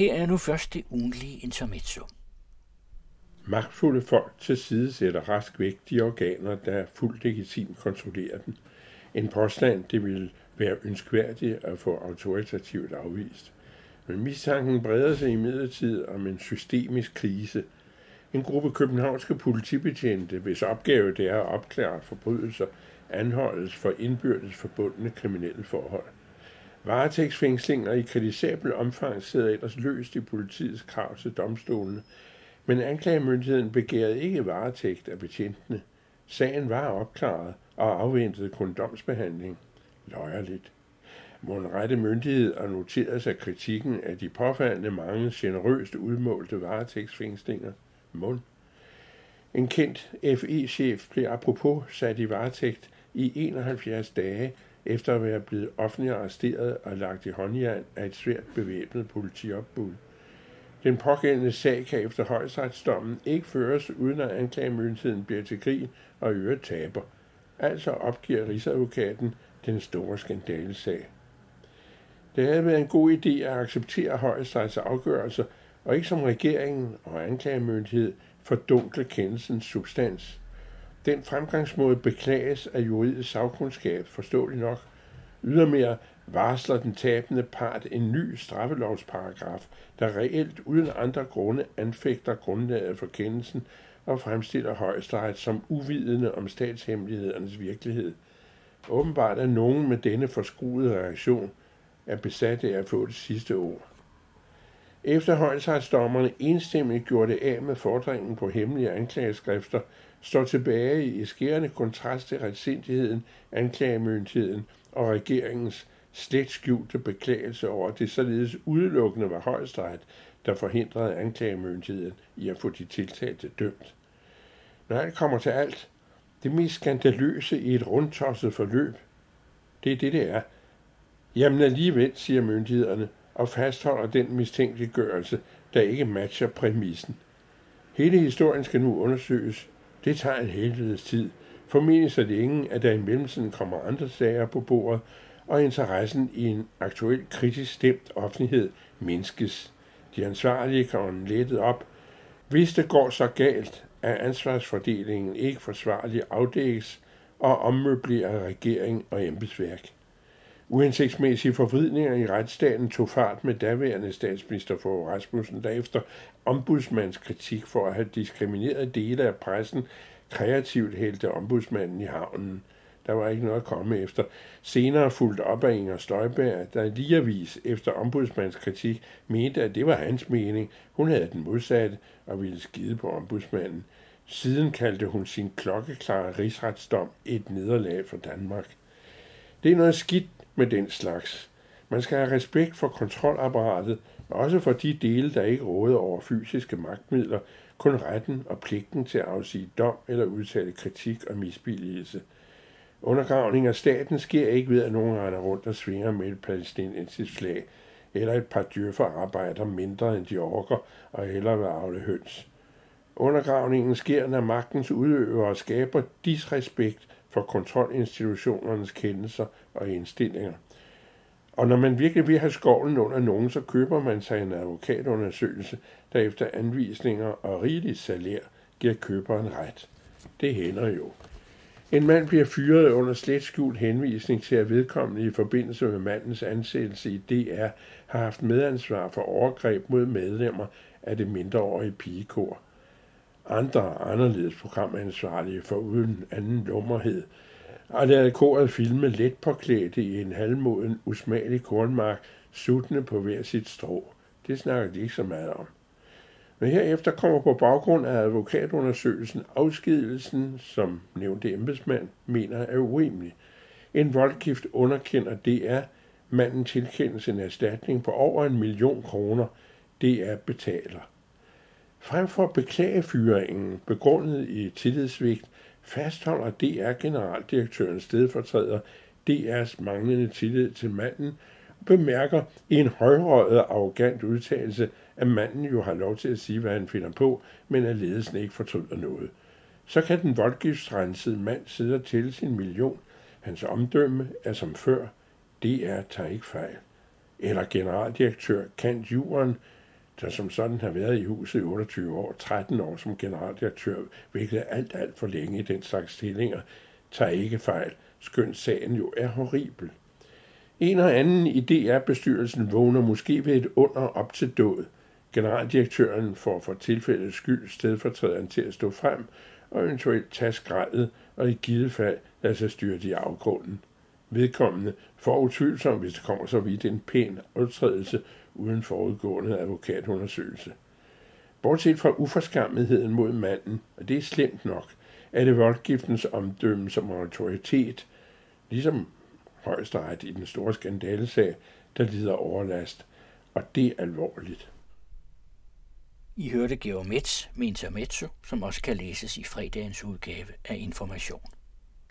Her er nu først det ugenlige intermezzo. Magtfulde folk tilsidesætter rask væk de organer, der fuldt legitimt kontrollerer dem. En påstand, det vil være ønskværdigt at få autoritativt afvist. Men mistanken breder sig i midlertid om en systemisk krise. En gruppe københavnske politibetjente, hvis opgave det er at opklare forbrydelser, anholdes for indbyrdes forbundne kriminelle forhold. Varetægtsfængslinger i kritisabel omfang sidder ellers løst i politiets krav til domstolene, men anklagemyndigheden begærede ikke varetægt af betjentene. Sagen var opklaret og afventede kun domsbehandling. Løjerligt. Må en rette myndighed har noteret sig kritikken af de påfaldende mange generøst udmålte varetægtsfængslinger. Mund. En kendt FE-chef blev apropos sat i varetægt i 71 dage efter at være blevet offentligt arresteret og lagt i håndjern af et svært bevæbnet politiopbud. Den pågældende sag kan efter højesteretsdommen ikke føres, uden at anklagemyndigheden bliver til grin og øvrigt taber. Altså opgiver Rigsadvokaten den store skandalesag. Det havde været en god idé at acceptere højesterets afgørelser, og ikke som regeringen og anklagemyndighed fordunkle kendelsens substans. Den fremgangsmåde beklages af juridisk sagkundskab, forståeligt nok. Ydermere varsler den tabende part en ny straffelovsparagraf, der reelt uden andre grunde anfægter grundlaget for kendelsen og fremstiller højesteret som uvidende om statshemmelighedernes virkelighed. Åbenbart er nogen med denne forskruede reaktion er besat af at få det sidste ord. Efter højesteretstommerne enstemmigt gjorde det af med fordringen på hemmelige anklageskrifter, står tilbage i skærende kontrast til retsindigheden, anklagemyndigheden og regeringens slet skjulte beklagelse over, at det således udelukkende var højesteret, der forhindrede anklagemyndigheden i at få de tiltalte dømt. Når alt kommer til alt, det mest skandaløse i et rundtosset forløb, det er det, det er. Jamen alligevel, siger myndighederne, og fastholder den mistænkeliggørelse, der ikke matcher præmissen. Hele historien skal nu undersøges. Det tager en helvedes tid. Formentlig så længe, at der i mellemtiden kommer andre sager på bordet, og interessen i en aktuel kritisk stemt offentlighed mindskes. De ansvarlige kan lettet op. Hvis det går så galt, at ansvarsfordelingen ikke forsvarligt afdækkes og ommøblerer regering og embedsværk. Uhensigtsmæssige forvridninger i retsstaten tog fart med daværende statsminister for Rasmussen, der efter ombudsmands kritik for at have diskrimineret dele af pressen kreativt hældte ombudsmanden i havnen. Der var ikke noget at komme efter. Senere fulgte op af Inger Støjberg, der ligevis efter ombudsmandskritik mente, at det var hans mening. Hun havde den modsatte og ville skide på ombudsmanden. Siden kaldte hun sin klokkeklare rigsretsdom et nederlag for Danmark. Det er noget skidt med den slags. Man skal have respekt for kontrolapparatet, også for de dele, der ikke råder over fysiske magtmidler, kun retten og pligten til at afsige dom eller udtale kritik og misbilligelse. Undergravning af staten sker ikke ved, at nogen render rundt og svinger med et palæstinensisk flag, eller et par dyrfer arbejder mindre end de orker og heller vil afle høns. Undergravningen sker, når magtens udøvere skaber disrespekt for kontrolinstitutionernes kendelser og indstillinger. Og når man virkelig vil have skovlen under nogen, så køber man sig en advokatundersøgelse, der efter anvisninger og rigeligt salær giver køberen ret. Det hænder jo. En mand bliver fyret under slet skjult henvisning til, at vedkommende i forbindelse med mandens ansættelse i DR har haft medansvar for overgreb mod medlemmer af det mindreårige pigekor andre anderledes programansvarlige for uden anden lummerhed, og lade koret filme let påklædte i en halvmoden, usmagelig kornmark, suttende på hver sit strå. Det snakker de ikke så meget om. Men herefter kommer på baggrund af advokatundersøgelsen afskedelsen, som nævnte embedsmand, mener er urimelig. En voldgift underkender DR, manden tilkendes en erstatning på over en million kroner. DR betaler. Frem for beklagefyringen begrundet i tillidsvigt, fastholder DR-generaldirektørens stedfortræder DR's manglende tillid til manden og bemærker i en højrøget og arrogant udtalelse, at manden jo har lov til at sige, hvad han finder på, men at ledelsen ikke fortryder noget. Så kan den voldgiftsrensede mand sidde og tælle sin million. Hans omdømme er som før. DR tager ikke fejl. Eller generaldirektør Kant Juren der som sådan har været i huset i 28 år, 13 år som generaldirektør, hvilket er alt, alt for længe i den slags stillinger, tager ikke fejl, skønt sagen jo er horribel. En og anden i DR-bestyrelsen vågner måske ved et under op til død. Generaldirektøren får for tilfældets skyld stedfortræderen til at stå frem og eventuelt tage skraldet og i givet fald lade sig styre i afgrunden. Vedkommende får utvivlsomt, hvis det kommer så vidt, en pæn udtrædelse uden forudgående advokatundersøgelse. Bortset fra uforskammetheden mod manden, og det er slemt nok, er det voldgiftens omdømme som autoritet, ligesom højesteret i den store skandalesag, der lider overlast, og det er alvorligt. I hørte Geomets med intermezzo, som også kan læses i fredagens udgave af Information.